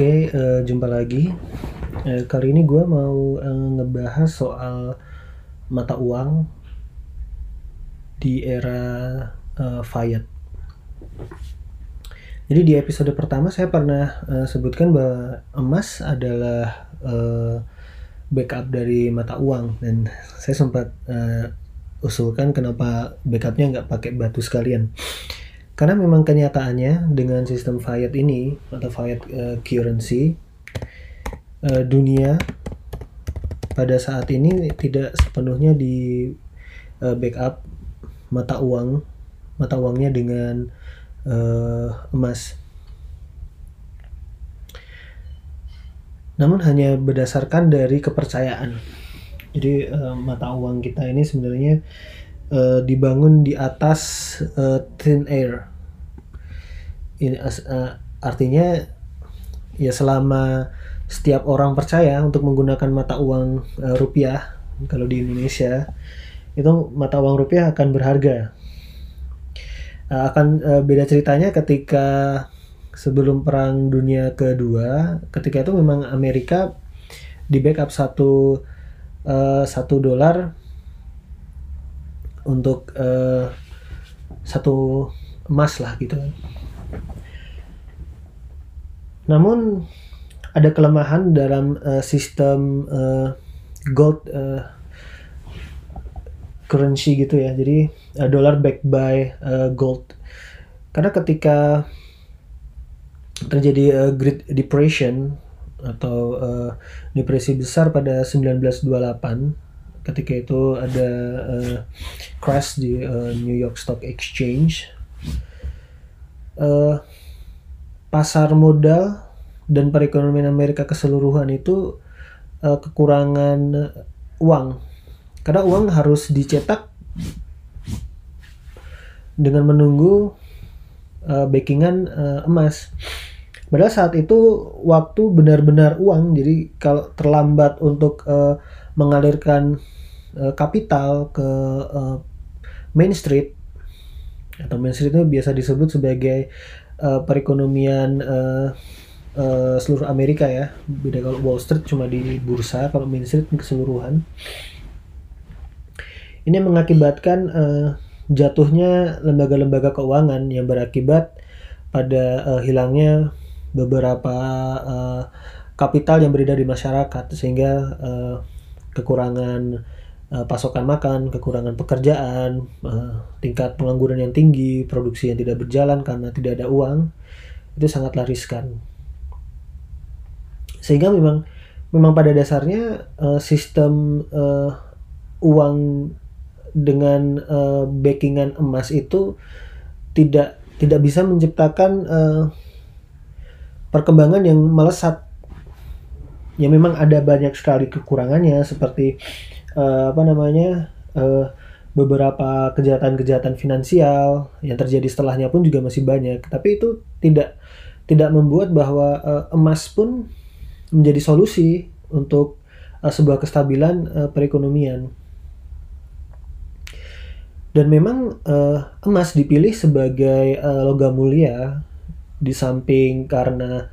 Oke, uh, jumpa lagi. Uh, kali ini gue mau uh, ngebahas soal mata uang di era uh, Fayed. Jadi di episode pertama saya pernah uh, sebutkan bahwa emas adalah uh, backup dari mata uang dan saya sempat uh, usulkan kenapa backupnya nggak pakai batu sekalian. Karena memang kenyataannya dengan sistem fiat ini atau fiat uh, currency uh, dunia pada saat ini tidak sepenuhnya di uh, backup mata uang mata uangnya dengan uh, emas. Namun hanya berdasarkan dari kepercayaan. Jadi uh, mata uang kita ini sebenarnya uh, dibangun di atas uh, thin air ini uh, artinya ya selama setiap orang percaya untuk menggunakan mata uang uh, rupiah kalau di Indonesia itu mata uang rupiah akan berharga. Uh, akan uh, beda ceritanya ketika sebelum perang dunia kedua ketika itu memang Amerika di backup satu uh, satu dolar untuk uh, satu emas lah gitu namun ada kelemahan dalam uh, sistem uh, gold uh, currency gitu ya. Jadi uh, dollar backed by uh, gold. Karena ketika terjadi uh, Great Depression atau uh, depresi besar pada 1928 ketika itu ada uh, crash di uh, New York Stock Exchange uh, pasar modal dan perekonomian Amerika keseluruhan itu uh, kekurangan uang karena uang harus dicetak dengan menunggu uh, backingan uh, emas. Padahal saat itu waktu benar-benar uang, jadi kalau terlambat untuk uh, mengalirkan uh, kapital ke uh, Main Street atau Main Street itu biasa disebut sebagai uh, perekonomian uh, uh, seluruh Amerika ya. Beda kalau Wall Street cuma di bursa, kalau Main Street keseluruhan. Ini mengakibatkan uh, jatuhnya lembaga-lembaga keuangan yang berakibat pada uh, hilangnya beberapa uh, kapital yang beredar di masyarakat sehingga uh, kekurangan uh, pasokan makan, kekurangan pekerjaan, uh, tingkat pengangguran yang tinggi, produksi yang tidak berjalan karena tidak ada uang, itu sangatlah riskan. Sehingga memang memang pada dasarnya uh, sistem uh, uang dengan uh, backingan emas itu tidak tidak bisa menciptakan uh, perkembangan yang melesat. Ya memang ada banyak sekali kekurangannya seperti uh, apa namanya uh, beberapa kejahatan-kejahatan finansial yang terjadi setelahnya pun juga masih banyak. Tapi itu tidak tidak membuat bahwa uh, emas pun menjadi solusi untuk uh, sebuah kestabilan uh, perekonomian. Dan memang uh, emas dipilih sebagai uh, logam mulia di samping karena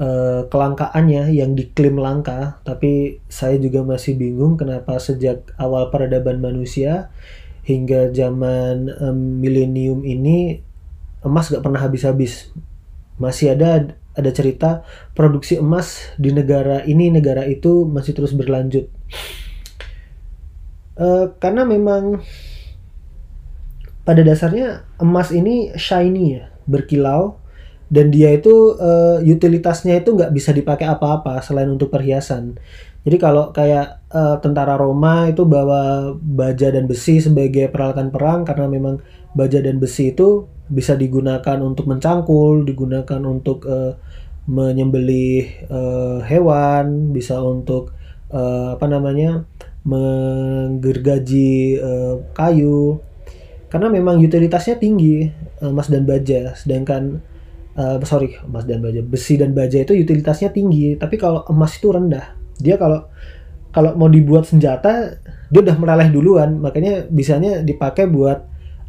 uh, kelangkaannya yang diklaim langka, tapi saya juga masih bingung kenapa sejak awal peradaban manusia hingga zaman um, milenium ini emas gak pernah habis-habis. Masih ada ada cerita produksi emas di negara ini negara itu masih terus berlanjut. Uh, karena memang pada dasarnya emas ini shiny ya, berkilau dan dia itu uh, utilitasnya itu nggak bisa dipakai apa-apa selain untuk perhiasan. Jadi kalau kayak uh, tentara Roma itu bawa baja dan besi sebagai peralatan perang karena memang baja dan besi itu bisa digunakan untuk mencangkul, digunakan untuk uh, menyembelih uh, hewan, bisa untuk uh, apa namanya menggergaji uh, kayu. Karena memang utilitasnya tinggi emas dan baja, sedangkan uh, sorry emas dan baja. Besi dan baja itu utilitasnya tinggi tapi kalau emas itu rendah. Dia kalau kalau mau dibuat senjata dia udah meleleh duluan. Makanya bisanya dipakai buat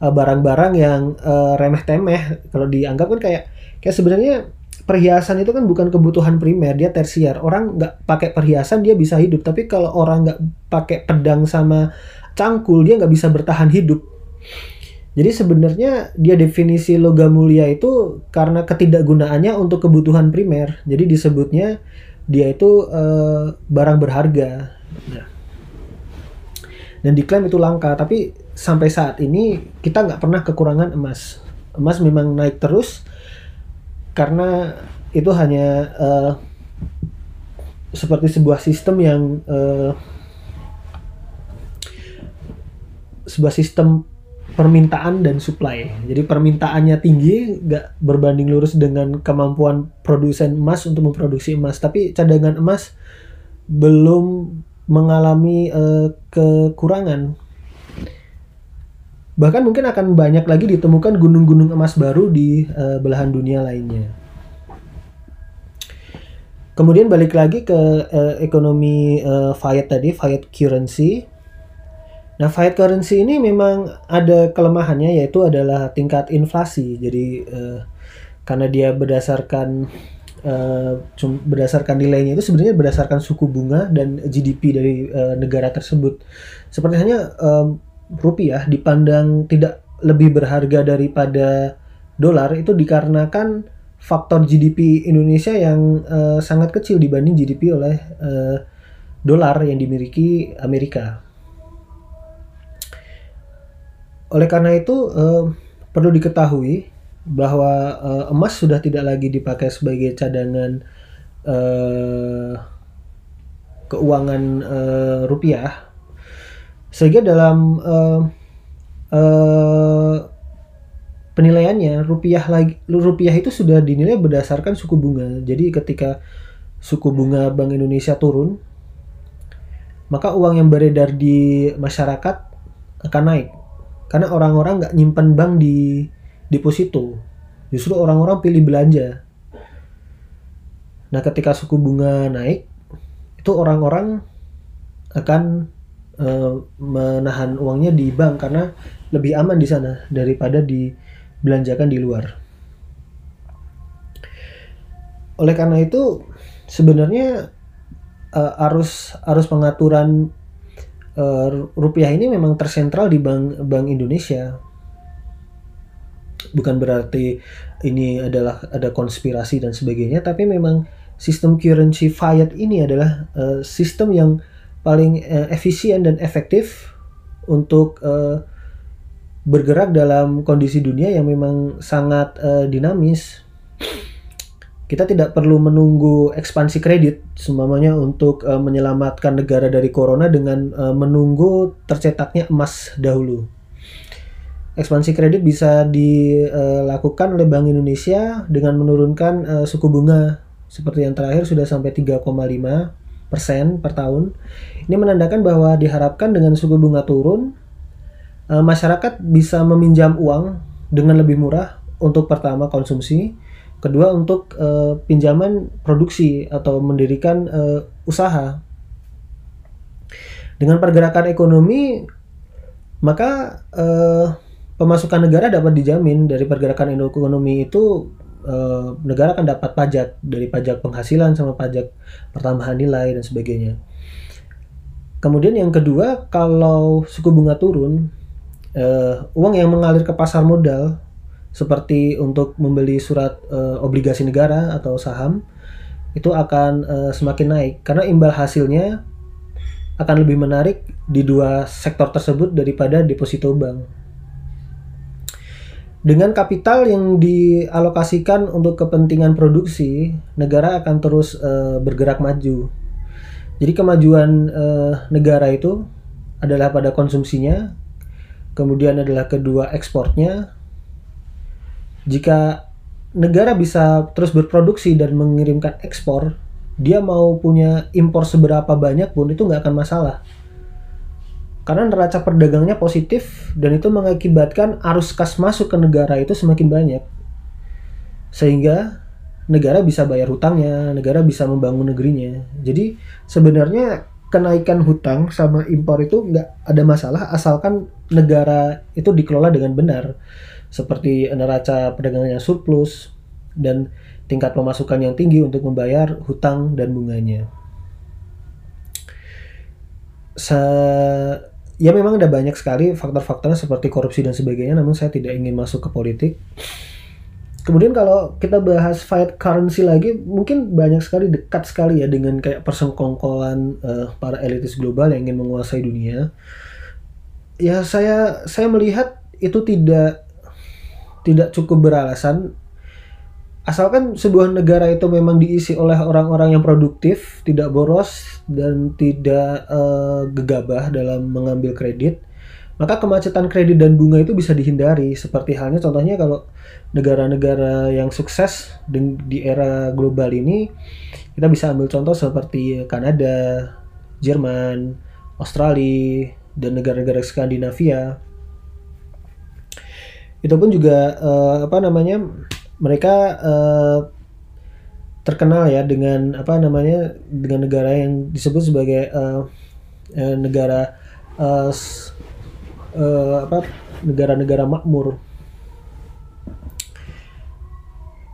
eh, barang-barang yang uh, remeh temeh kalau dianggap kan kayak kayak sebenarnya perhiasan itu kan bukan kebutuhan primer dia tersier. Orang nggak pakai perhiasan dia bisa hidup. Tapi kalau orang nggak pakai pedang sama cangkul dia nggak bisa bertahan hidup jadi sebenarnya dia definisi logam mulia itu karena ketidakgunaannya untuk kebutuhan primer. Jadi disebutnya dia itu uh, barang berharga. Nah. Dan diklaim itu langka, tapi sampai saat ini kita nggak pernah kekurangan emas. Emas memang naik terus karena itu hanya uh, seperti sebuah sistem yang uh, sebuah sistem permintaan dan supply. Jadi permintaannya tinggi, nggak berbanding lurus dengan kemampuan produsen emas untuk memproduksi emas. Tapi cadangan emas belum mengalami uh, kekurangan. Bahkan mungkin akan banyak lagi ditemukan gunung-gunung emas baru di uh, belahan dunia lainnya. Kemudian balik lagi ke uh, ekonomi uh, fiat tadi, fiat currency Nah, fiat currency ini memang ada kelemahannya yaitu adalah tingkat inflasi. Jadi uh, karena dia berdasarkan uh, berdasarkan nilainya itu sebenarnya berdasarkan suku bunga dan GDP dari uh, negara tersebut. Seperti hanya um, rupiah dipandang tidak lebih berharga daripada dolar itu dikarenakan faktor GDP Indonesia yang uh, sangat kecil dibanding GDP oleh uh, dolar yang dimiliki Amerika. Oleh karena itu uh, perlu diketahui bahwa uh, emas sudah tidak lagi dipakai sebagai cadangan uh, keuangan uh, rupiah. Sehingga dalam uh, uh, penilaiannya rupiah lagi rupiah itu sudah dinilai berdasarkan suku bunga. Jadi ketika suku bunga Bank Indonesia turun maka uang yang beredar di masyarakat akan naik karena orang-orang nggak nyimpan bank di deposito. Justru orang-orang pilih belanja. Nah ketika suku bunga naik itu orang-orang akan uh, menahan uangnya di bank karena lebih aman di sana daripada dibelanjakan di luar. Oleh karena itu sebenarnya uh, arus arus pengaturan uh, rupiah ini memang tersentral di bank Bank Indonesia. Bukan berarti ini adalah ada konspirasi dan sebagainya, tapi memang sistem currency fiat ini adalah uh, sistem yang paling uh, efisien dan efektif untuk uh, bergerak dalam kondisi dunia yang memang sangat uh, dinamis kita tidak perlu menunggu ekspansi kredit semuanya untuk uh, menyelamatkan negara dari corona dengan uh, menunggu tercetaknya emas dahulu. Ekspansi kredit bisa dilakukan oleh Bank Indonesia dengan menurunkan uh, suku bunga seperti yang terakhir sudah sampai 3,5 persen per tahun. Ini menandakan bahwa diharapkan dengan suku bunga turun, uh, masyarakat bisa meminjam uang dengan lebih murah untuk pertama konsumsi, kedua untuk uh, pinjaman produksi atau mendirikan uh, usaha. Dengan pergerakan ekonomi maka uh, pemasukan negara dapat dijamin. Dari pergerakan ekonomi itu uh, negara akan dapat pajak dari pajak penghasilan sama pajak pertambahan nilai dan sebagainya. Kemudian yang kedua kalau suku bunga turun uh, uang yang mengalir ke pasar modal seperti untuk membeli surat uh, obligasi negara atau saham itu akan uh, semakin naik karena imbal hasilnya akan lebih menarik di dua sektor tersebut daripada deposito bank. Dengan kapital yang dialokasikan untuk kepentingan produksi, negara akan terus uh, bergerak maju. Jadi kemajuan uh, negara itu adalah pada konsumsinya, kemudian adalah kedua ekspornya, jika negara bisa terus berproduksi dan mengirimkan ekspor, dia mau punya impor seberapa banyak pun itu nggak akan masalah. Karena neraca perdagangnya positif dan itu mengakibatkan arus kas masuk ke negara itu semakin banyak. Sehingga negara bisa bayar hutangnya, negara bisa membangun negerinya. Jadi sebenarnya kenaikan hutang sama impor itu nggak ada masalah asalkan negara itu dikelola dengan benar seperti neraca perdagangannya surplus dan tingkat pemasukan yang tinggi untuk membayar hutang dan bunganya. Se ya memang ada banyak sekali faktor-faktornya seperti korupsi dan sebagainya, namun saya tidak ingin masuk ke politik. Kemudian kalau kita bahas fight currency lagi, mungkin banyak sekali dekat sekali ya dengan kayak persengkongkolan uh, para elitis global yang ingin menguasai dunia. Ya saya saya melihat itu tidak tidak cukup beralasan asalkan sebuah negara itu memang diisi oleh orang-orang yang produktif, tidak boros dan tidak uh, gegabah dalam mengambil kredit, maka kemacetan kredit dan bunga itu bisa dihindari. Seperti halnya contohnya kalau negara-negara yang sukses di, era global ini, kita bisa ambil contoh seperti Kanada, Jerman, Australia, dan negara-negara Skandinavia. Itu pun juga uh, apa namanya mereka uh, terkenal ya dengan apa namanya dengan negara yang disebut sebagai uh, negara uh, uh, apa negara-negara makmur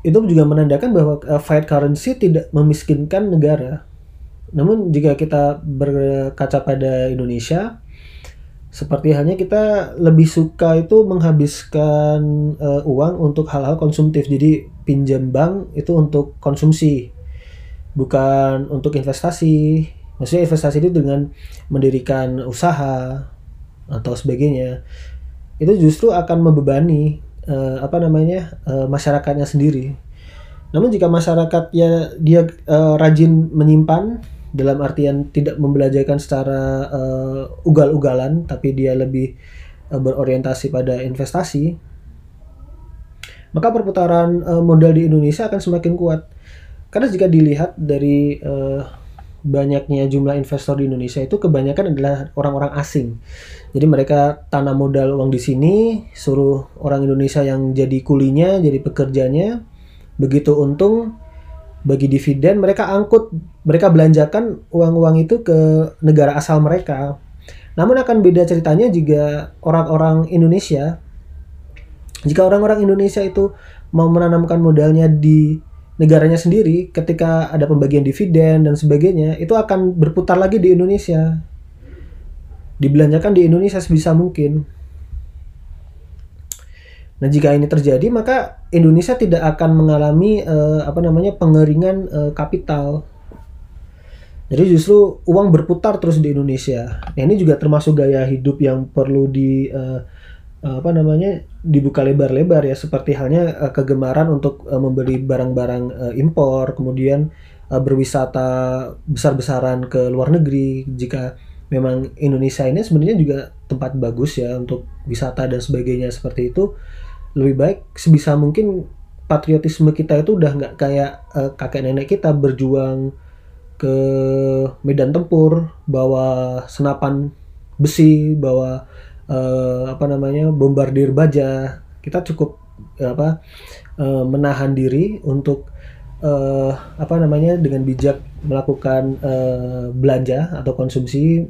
itu juga menandakan bahwa uh, fiat currency tidak memiskinkan negara namun jika kita berkaca pada Indonesia seperti halnya kita lebih suka itu menghabiskan uh, uang untuk hal-hal konsumtif. Jadi pinjam bank itu untuk konsumsi, bukan untuk investasi. Maksudnya investasi itu dengan mendirikan usaha atau sebagainya. Itu justru akan membebani uh, apa namanya uh, masyarakatnya sendiri. Namun jika masyarakat ya dia uh, rajin menyimpan dalam artian tidak membelajarkan secara uh, ugal-ugalan tapi dia lebih uh, berorientasi pada investasi maka perputaran uh, modal di Indonesia akan semakin kuat karena jika dilihat dari uh, banyaknya jumlah investor di Indonesia itu kebanyakan adalah orang-orang asing. Jadi mereka tanam modal uang di sini suruh orang Indonesia yang jadi kulinya jadi pekerjanya. Begitu untung bagi dividen mereka angkut mereka belanjakan uang-uang itu ke negara asal mereka. Namun akan beda ceritanya jika orang-orang Indonesia. Jika orang-orang Indonesia itu mau menanamkan modalnya di negaranya sendiri ketika ada pembagian dividen dan sebagainya itu akan berputar lagi di Indonesia dibelanjakan di Indonesia sebisa mungkin Nah, jika ini terjadi, maka Indonesia tidak akan mengalami uh, apa namanya pengeringan uh, kapital. Jadi justru uang berputar terus di Indonesia. Nah, ini juga termasuk gaya hidup yang perlu di uh, apa namanya dibuka lebar-lebar ya. Seperti halnya uh, kegemaran untuk uh, membeli barang-barang uh, impor kemudian uh, berwisata besar-besaran ke luar negeri. Jika memang Indonesia ini sebenarnya juga tempat bagus ya untuk wisata dan sebagainya seperti itu lebih baik sebisa mungkin patriotisme kita itu udah nggak kayak uh, kakek nenek kita berjuang ke medan tempur bawa senapan besi bawa uh, apa namanya bombardir baja. Kita cukup uh, apa uh, menahan diri untuk uh, apa namanya dengan bijak melakukan uh, belanja atau konsumsi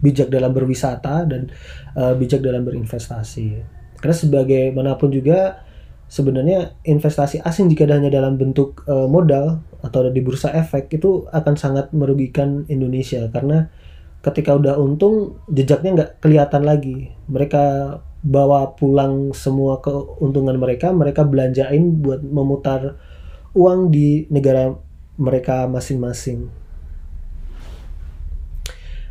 bijak dalam berwisata dan uh, bijak dalam berinvestasi. Karena sebagaimanapun juga sebenarnya investasi asing jika hanya dalam bentuk uh, modal atau di bursa efek itu akan sangat merugikan Indonesia. Karena ketika udah untung jejaknya nggak kelihatan lagi. Mereka bawa pulang semua keuntungan mereka mereka belanjain buat memutar uang di negara mereka masing-masing.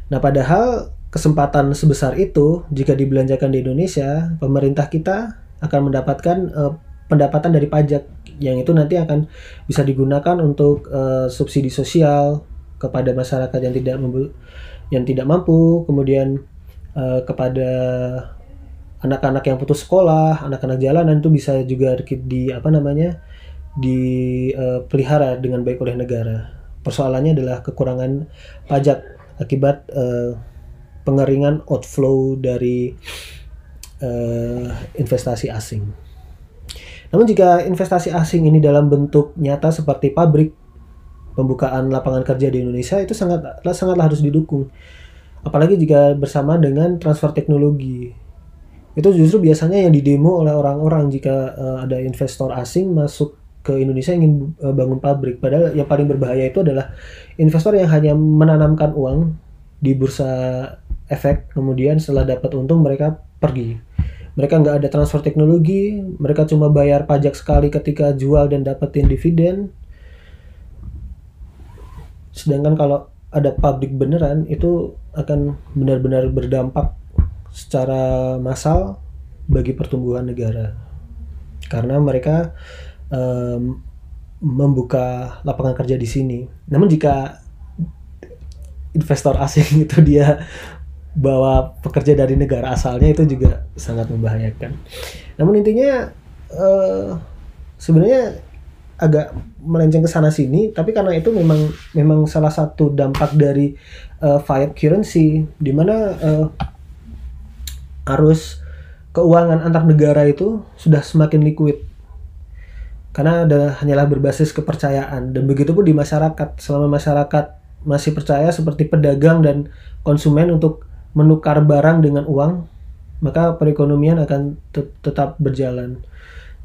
Nah padahal kesempatan sebesar itu jika dibelanjakan di Indonesia, pemerintah kita akan mendapatkan uh, pendapatan dari pajak yang itu nanti akan bisa digunakan untuk uh, subsidi sosial kepada masyarakat yang tidak yang tidak mampu, kemudian uh, kepada anak-anak yang putus sekolah, anak-anak jalanan itu bisa juga di apa namanya dipelihara uh, dengan baik oleh negara. Persoalannya adalah kekurangan pajak akibat uh, pengeringan outflow dari uh, investasi asing. Namun jika investasi asing ini dalam bentuk nyata seperti pabrik, pembukaan lapangan kerja di Indonesia itu sangat sangatlah harus didukung. Apalagi jika bersama dengan transfer teknologi. Itu justru biasanya yang didemo oleh orang-orang jika uh, ada investor asing masuk ke Indonesia ingin uh, bangun pabrik padahal yang paling berbahaya itu adalah investor yang hanya menanamkan uang di bursa efek kemudian setelah dapat untung mereka pergi mereka nggak ada transfer teknologi mereka cuma bayar pajak sekali ketika jual dan dapetin dividen sedangkan kalau ada pabrik beneran itu akan benar-benar berdampak secara massal bagi pertumbuhan negara karena mereka um, membuka lapangan kerja di sini. Namun jika investor asing itu dia bawa pekerja dari negara asalnya itu juga sangat membahayakan. Namun intinya uh, sebenarnya agak melenceng ke sana sini, tapi karena itu memang memang salah satu dampak dari uh, fiat currency di mana uh, arus keuangan antar negara itu sudah semakin liquid. Karena ada hanyalah berbasis kepercayaan. Dan begitu pun di masyarakat selama masyarakat masih percaya seperti pedagang dan konsumen untuk menukar barang dengan uang maka perekonomian akan tetap berjalan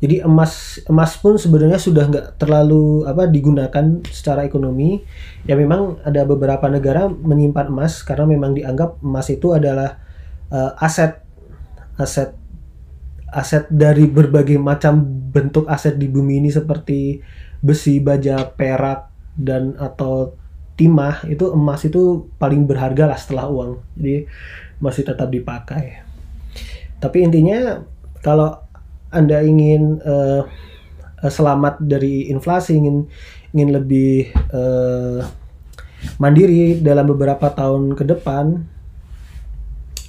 jadi emas emas pun sebenarnya sudah nggak terlalu apa digunakan secara ekonomi ya memang ada beberapa negara menyimpan emas karena memang dianggap emas itu adalah uh, aset aset aset dari berbagai macam bentuk aset di bumi ini seperti besi, baja, perak dan atau timah itu emas itu paling berharga lah setelah uang. Jadi masih tetap dipakai. Tapi intinya kalau Anda ingin uh, selamat dari inflasi, ingin ingin lebih uh, mandiri dalam beberapa tahun ke depan,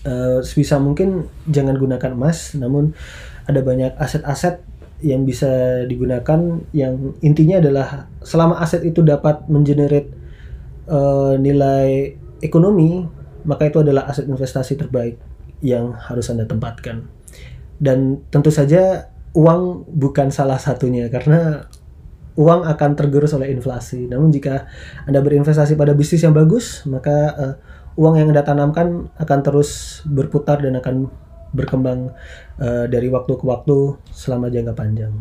uh, sebisa mungkin jangan gunakan emas namun ada banyak aset-aset yang bisa digunakan yang intinya adalah selama aset itu dapat mengenerate uh, nilai ekonomi maka itu adalah aset investasi terbaik yang harus anda tempatkan dan tentu saja uang bukan salah satunya karena uang akan tergerus oleh inflasi namun jika anda berinvestasi pada bisnis yang bagus maka uh, uang yang Anda tanamkan akan terus berputar dan akan berkembang uh, dari waktu ke waktu selama jangka panjang.